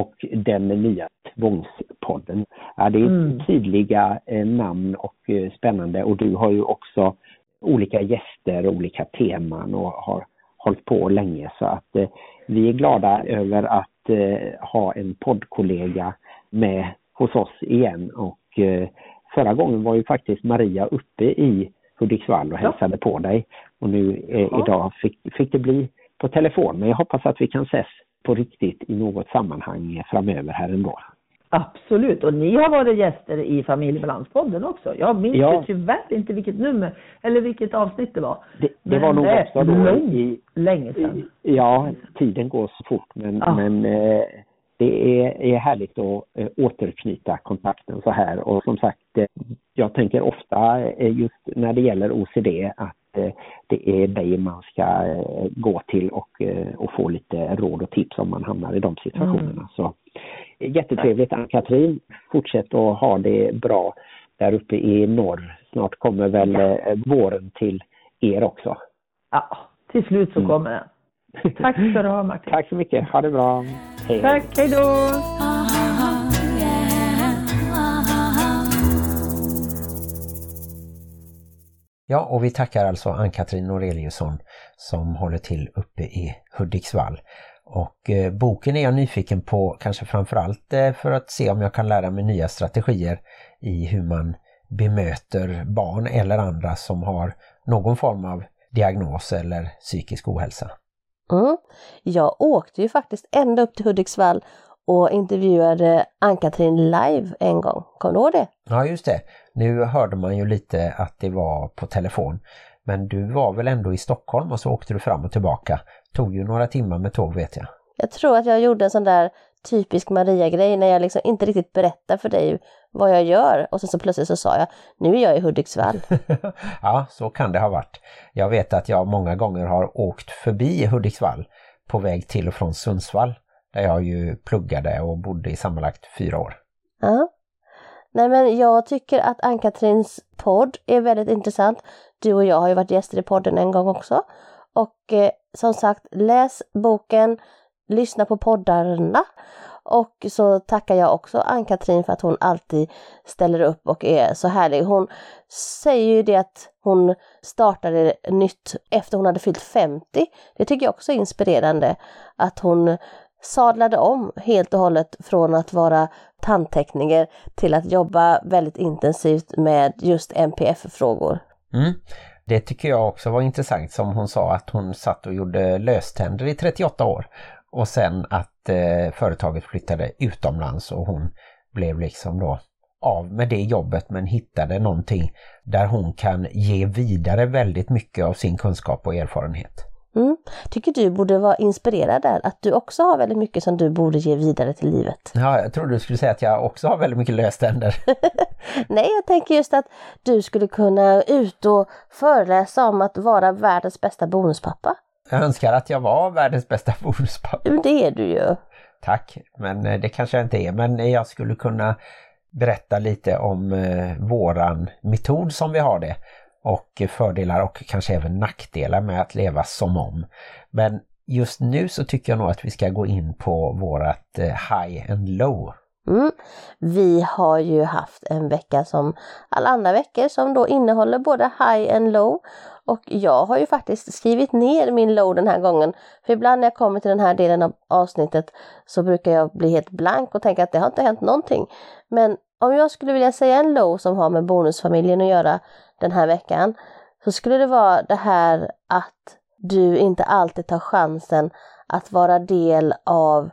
och den nya Tvångspodden. Ja, det är Mm. tydliga eh, namn och eh, spännande och du har ju också olika gäster, olika teman och har hållit på länge så att eh, vi är glada över att ha en poddkollega med hos oss igen och förra gången var ju faktiskt Maria uppe i Hudiksvall och Ja. hälsade på dig och nu Ja. idag fick, fick det bli på telefon men jag hoppas att vi kan ses på riktigt i något sammanhang framöver här ändå. Absolut, och ni har varit gäster i Familjebalanspodden också. Jag minns Ja. tyvärr inte vilket nummer eller vilket avsnitt det var. Det, det var nog också då långt i, Länge sedan. Ja, tiden går så fort men, Ja. men eh, det är, är härligt att eh, återknyta kontakten så här och som sagt eh, jag tänker ofta eh, just när det gäller OCD att det är dig man ska eh, gå till och, eh, och få lite råd och tips om man hamnar i de situationerna. Mm. Så eh, jättetrevligt Ann-Katrin. Fortsätt att ha det bra där uppe i norr. Snart kommer väl eh, våren till er också. Ja, till slut så Mm. kommer den. Tack ska du ha Martin. Tack så mycket. Ha det bra. Hej. Tack, hej då! Ja, och vi tackar alltså Ann-Katrin Noreliusson som håller till uppe i Hudiksvall. Och eh, boken är jag nyfiken på kanske framförallt eh, för att se om jag kan lära mig nya strategier i hur man bemöter barn eller andra som har någon form av diagnos eller psykisk ohälsa. Mm. Jag åkte ju faktiskt ända upp till Hudiksvall och intervjuade Ann-Katrin live en gång. Kommer du ihåg det? Ja just det, nu hörde man ju lite att det var på telefon. Men du var väl ändå i Stockholm och så åkte du fram och tillbaka. Tog ju några timmar med tåg vet jag. Jag tror att jag gjorde en sån där typisk Maria-grej när jag liksom inte riktigt berättar för dig vad jag gör och sen så plötsligt så sa jag nu är jag i Hudiksvall. ja, så kan det ha varit. Jag vet att jag många gånger har åkt förbi Hudiksvall på väg till och från Sundsvall där jag ju pluggade och bodde i sammanlagt fyra år. Ja. Nej men jag tycker att Ann-Katrins podd är väldigt intressant. Du och jag har ju varit gäster i podden en gång också. Och eh, som sagt, läs boken, lyssna på poddarna. Och så tackar jag också Ann-Katrin för att hon alltid ställer upp och är så härlig. Hon säger ju det att hon startade nytt efter hon hade fyllt 50. Det tycker jag också är inspirerande. Att hon sadlade om helt och hållet från att vara tandtekniker till att jobba väldigt intensivt med just NPF-frågor. Mm. Det tycker jag också var intressant som hon sa att hon satt och gjorde löständer i 38 år och sen att eh, företaget flyttade utomlands och hon blev liksom då av med det jobbet men hittade någonting där hon kan ge vidare väldigt mycket av sin kunskap och erfarenhet. Mm. Tycker du borde vara inspirerad där, att du också har väldigt mycket som du borde ge vidare till livet? Ja, jag trodde du skulle säga att jag också har väldigt mycket löständer. Nej, jag tänker just att du skulle kunna ut och föreläsa om att vara världens bästa bonuspappa. Jag önskar att jag var världens bästa bonuspappa. Det är du ju. Tack, men eh, det kanske jag inte är. Men jag skulle kunna berätta lite om eh, våran metod som vi har det och fördelar och kanske även nackdelar med att leva som om. Men just nu så tycker jag nog att vi ska gå in på vårat eh, high and low. Mm. Vi har ju haft en vecka som alla andra veckor som då innehåller både high and low. Och jag har ju faktiskt skrivit ner min low den här gången. För ibland när jag kommer till den här delen av avsnittet så brukar jag bli helt blank och tänka att det har inte hänt någonting. Men om jag skulle vilja säga en low som har med bonusfamiljen att göra den här veckan så skulle det vara det här att du inte alltid tar chansen att vara del av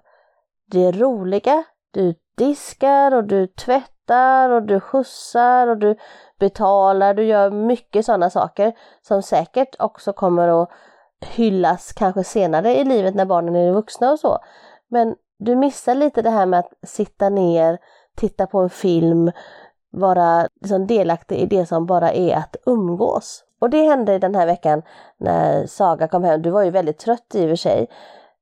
det roliga. Du diskar och du tvättar och du skjutsar och du betalar, du gör mycket sådana saker som säkert också kommer att hyllas kanske senare i livet när barnen är vuxna och så. Men du missar lite det här med att sitta ner, titta på en film, vara liksom delaktig i det som bara är att umgås. Och det hände den här veckan när Saga kom hem. Du var ju väldigt trött i och för sig.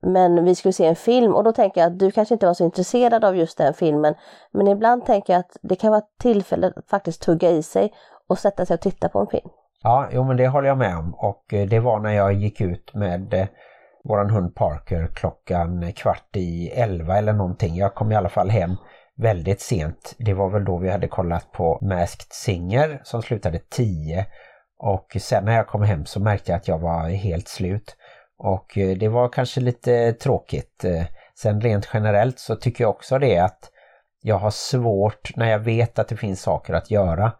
Men vi skulle se en film och då tänker jag att du kanske inte var så intresserad av just den filmen. Men ibland tänker jag att det kan vara tillfälle att faktiskt tugga i sig och sätta sig och titta på en film. Ja, jo men det håller jag med om och eh, det var när jag gick ut med eh, våran hund Parker klockan kvart i elva eller någonting. Jag kom i alla fall hem väldigt sent. Det var väl då vi hade kollat på Masked Singer som slutade 10 och sen när jag kom hem så märkte jag att jag var helt slut. Och eh, det var kanske lite tråkigt. Eh, sen rent generellt så tycker jag också det att jag har svårt när jag vet att det finns saker att göra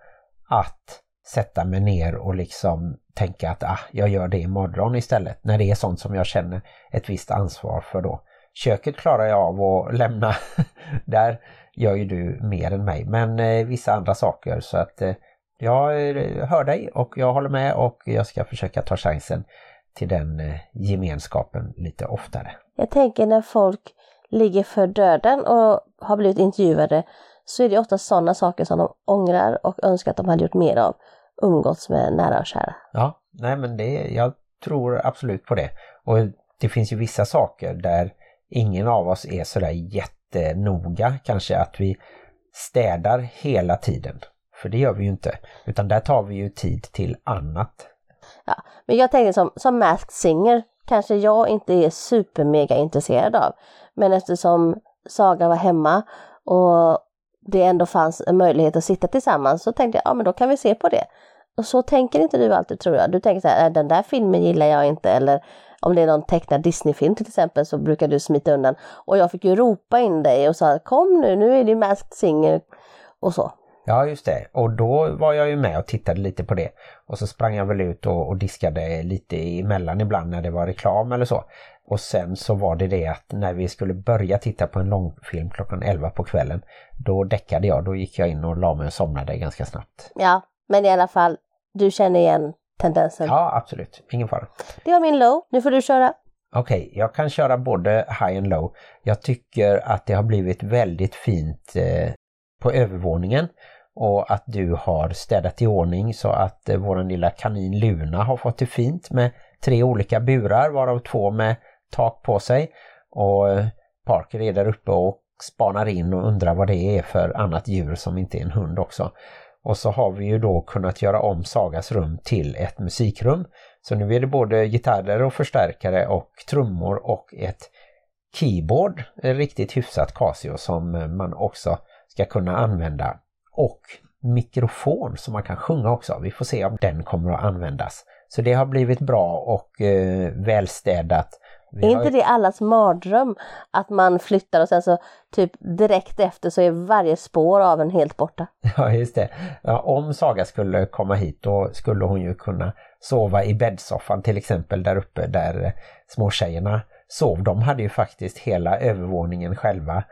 att sätta mig ner och liksom tänka att ah, jag gör det imorgon istället. När det är sånt som jag känner ett visst ansvar för då. Köket klarar jag av att lämna. Där gör ju du mer än mig. Men eh, vissa andra saker så att eh, jag eh, hör dig och jag håller med och jag ska försöka ta chansen till den eh, gemenskapen lite oftare. Jag tänker när folk ligger för döden och har blivit intervjuade så är det ofta sådana saker som de ångrar och önskar att de hade gjort mer av umgåtts med nära och kära. Ja, nej men det, jag tror absolut på det. Och det finns ju vissa saker där ingen av oss är sådär jättenoga kanske att vi städar hela tiden. För det gör vi ju inte. Utan där tar vi ju tid till annat. Ja, men jag tänker som, som Masked Singer kanske jag inte är supermega intresserad av. Men eftersom Saga var hemma och det ändå fanns en möjlighet att sitta tillsammans så tänkte jag, ja men då kan vi se på det. Och så tänker inte du alltid tror jag. Du tänker så här, äh, den där filmen gillar jag inte eller om det är någon tecknad Disneyfilm till exempel så brukar du smita undan. Och jag fick ju ropa in dig och sa kom nu, nu är det Masked Singer och så. Ja just det, och då var jag ju med och tittade lite på det. Och så sprang jag väl ut och, och diskade lite emellan ibland när det var reklam eller så. Och sen så var det det att när vi skulle börja titta på en långfilm klockan 11 på kvällen, då däckade jag, då gick jag in och la mig och somnade ganska snabbt. Ja, men i alla fall, du känner igen tendensen? Ja, absolut. Ingen fara. Det var min low, nu får du köra. Okej, okay, jag kan köra både high and low. Jag tycker att det har blivit väldigt fint eh, på övervåningen och att du har städat i ordning så att eh, våran lilla kanin Luna har fått det fint med tre olika burar varav två med tak på sig och eh, Parker är där uppe och spanar in och undrar vad det är för annat djur som inte är en hund också. Och så har vi ju då kunnat göra om Sagas rum till ett musikrum. Så nu är det både gitarrer och förstärkare och trummor och ett keyboard, ett riktigt hyfsat Casio som eh, man också ska kunna använda. Och mikrofon som man kan sjunga också. Vi får se om den kommer att användas. Så det har blivit bra och eh, välstädat vi är inte det allas mardröm att man flyttar och sen så typ direkt efter så är varje spår av en helt borta? Ja just det. Ja, om Saga skulle komma hit då skulle hon ju kunna sova i bäddsoffan till exempel där uppe där småtjejerna sov. De hade ju faktiskt hela övervåningen själva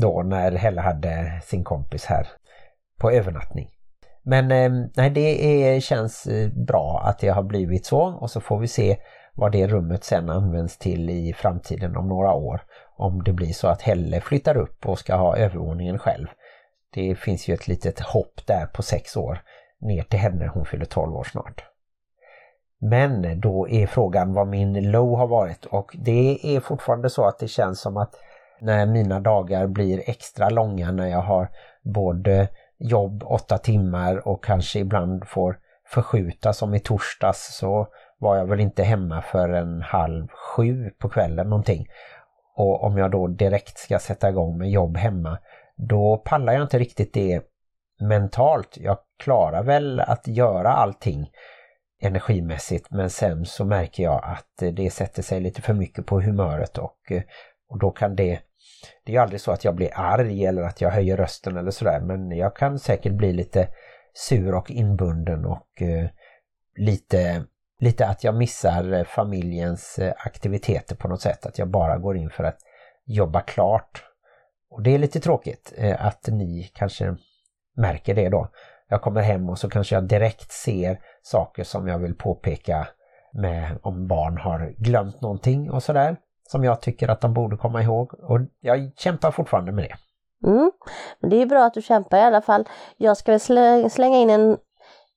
då när Helle hade sin kompis här på övernattning. Men eh, nej, det är, känns eh, bra att det har blivit så och så får vi se vad det rummet sen används till i framtiden om några år. Om det blir så att Helle flyttar upp och ska ha övervåningen själv. Det finns ju ett litet hopp där på sex år ner till henne, hon fyller 12 år snart. Men då är frågan vad min low har varit och det är fortfarande så att det känns som att när mina dagar blir extra långa när jag har både jobb åtta timmar och kanske ibland får förskjuta som i torsdags så var jag väl inte hemma för en halv sju på kvällen någonting. Och om jag då direkt ska sätta igång med jobb hemma, då pallar jag inte riktigt det mentalt. Jag klarar väl att göra allting energimässigt men sen så märker jag att det sätter sig lite för mycket på humöret och, och då kan det det är aldrig så att jag blir arg eller att jag höjer rösten eller sådär men jag kan säkert bli lite sur och inbunden och eh, lite, lite att jag missar eh, familjens eh, aktiviteter på något sätt. Att jag bara går in för att jobba klart. Och det är lite tråkigt eh, att ni kanske märker det då. Jag kommer hem och så kanske jag direkt ser saker som jag vill påpeka med om barn har glömt någonting och sådär som jag tycker att de borde komma ihåg och jag kämpar fortfarande med det. Mm. Men det är bra att du kämpar i alla fall. Jag ska väl slänga in en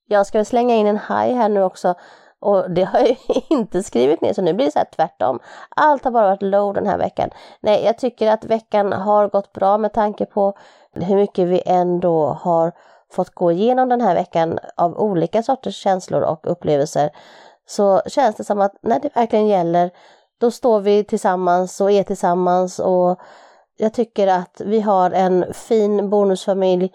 jag ska väl slänga in en haj här nu också och det har jag inte skrivit ner så nu blir det så här tvärtom. Allt har bara varit low den här veckan. Nej, jag tycker att veckan har gått bra med tanke på hur mycket vi ändå har fått gå igenom den här veckan av olika sorters känslor och upplevelser. Så känns det som att när det verkligen gäller då står vi tillsammans och är tillsammans och jag tycker att vi har en fin bonusfamilj.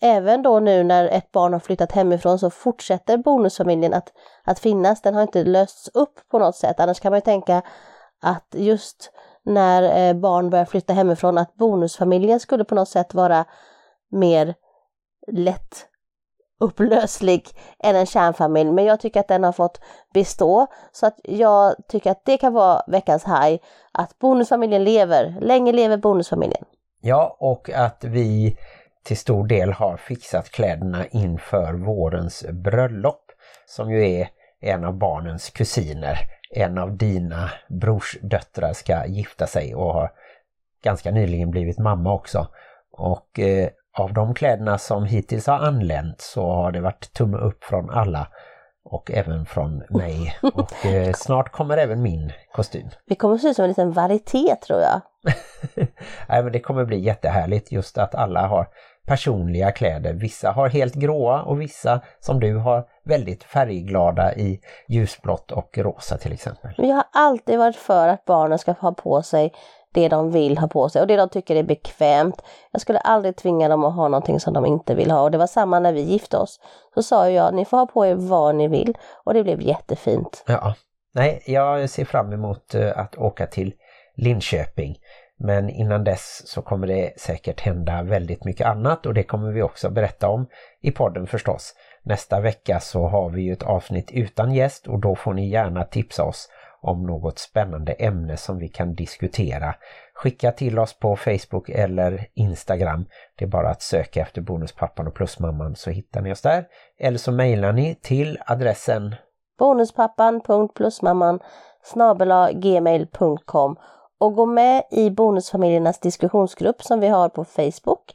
Även då nu när ett barn har flyttat hemifrån så fortsätter bonusfamiljen att, att finnas. Den har inte lösts upp på något sätt. Annars kan man ju tänka att just när eh, barn börjar flytta hemifrån att bonusfamiljen skulle på något sätt vara mer lätt upplöslig än en kärnfamilj. Men jag tycker att den har fått bestå. Så att jag tycker att det kan vara veckans haj. Att bonusfamiljen lever. Länge lever bonusfamiljen. Ja, och att vi till stor del har fixat kläderna inför vårens bröllop. Som ju är en av barnens kusiner. En av dina brorsdöttrar ska gifta sig och har ganska nyligen blivit mamma också. Och eh, av de kläderna som hittills har anlänt så har det varit tumme upp från alla och även från mig. Och eh, snart kommer även min kostym. Vi kommer att se ut som en liten varieté tror jag. Nej men det kommer bli jättehärligt just att alla har personliga kläder. Vissa har helt gråa och vissa som du har väldigt färgglada i ljusblått och rosa till exempel. Jag har alltid varit för att barnen ska ha på sig det de vill ha på sig och det de tycker är bekvämt. Jag skulle aldrig tvinga dem att ha någonting som de inte vill ha och det var samma när vi gifte oss. Så sa jag, ni får ha på er vad ni vill och det blev jättefint. Ja, nej jag ser fram emot eh, att åka till Linköping. Men innan dess så kommer det säkert hända väldigt mycket annat och det kommer vi också berätta om i podden förstås. Nästa vecka så har vi ju ett avsnitt utan gäst och då får ni gärna tipsa oss om något spännande ämne som vi kan diskutera. Skicka till oss på Facebook eller Instagram. Det är bara att söka efter Bonuspappan och Plusmamman så hittar ni oss där. Eller så mejlar ni till adressen bonuspappan.plusmamman gmail.com och gå med i Bonusfamiljernas diskussionsgrupp som vi har på Facebook.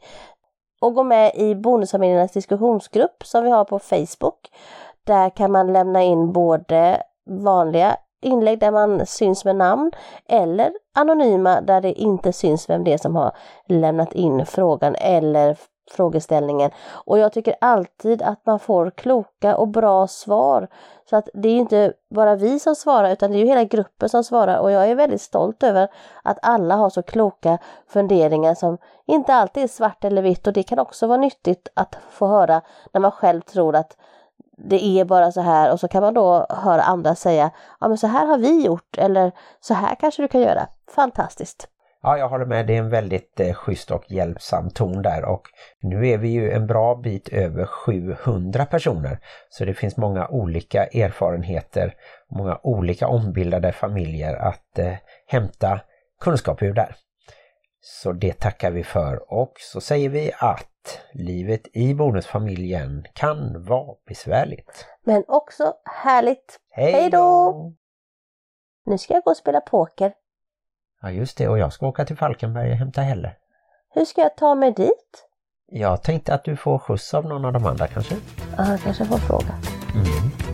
Och gå med i Bonusfamiljernas diskussionsgrupp som vi har på Facebook. Där kan man lämna in både vanliga inlägg där man syns med namn eller anonyma där det inte syns vem det är som har lämnat in frågan eller frågeställningen. Och jag tycker alltid att man får kloka och bra svar. Så att det är inte bara vi som svarar utan det är ju hela gruppen som svarar och jag är väldigt stolt över att alla har så kloka funderingar som inte alltid är svart eller vitt och det kan också vara nyttigt att få höra när man själv tror att det är bara så här och så kan man då höra andra säga ja men så här har vi gjort eller så här kanske du kan göra. Fantastiskt! Ja, jag håller med. Det är en väldigt eh, schysst och hjälpsam ton där och nu är vi ju en bra bit över 700 personer. Så det finns många olika erfarenheter, många olika ombildade familjer att eh, hämta kunskap ur där. Så det tackar vi för och så säger vi att livet i bonusfamiljen kan vara besvärligt. Men också härligt. Hej då! Nu ska jag gå och spela poker. Ja just det, och jag ska åka till Falkenberg och hämta Helle. Hur ska jag ta mig dit? Jag tänkte att du får skjuts av någon av de andra kanske? Ja, jag kanske får fråga. Mm.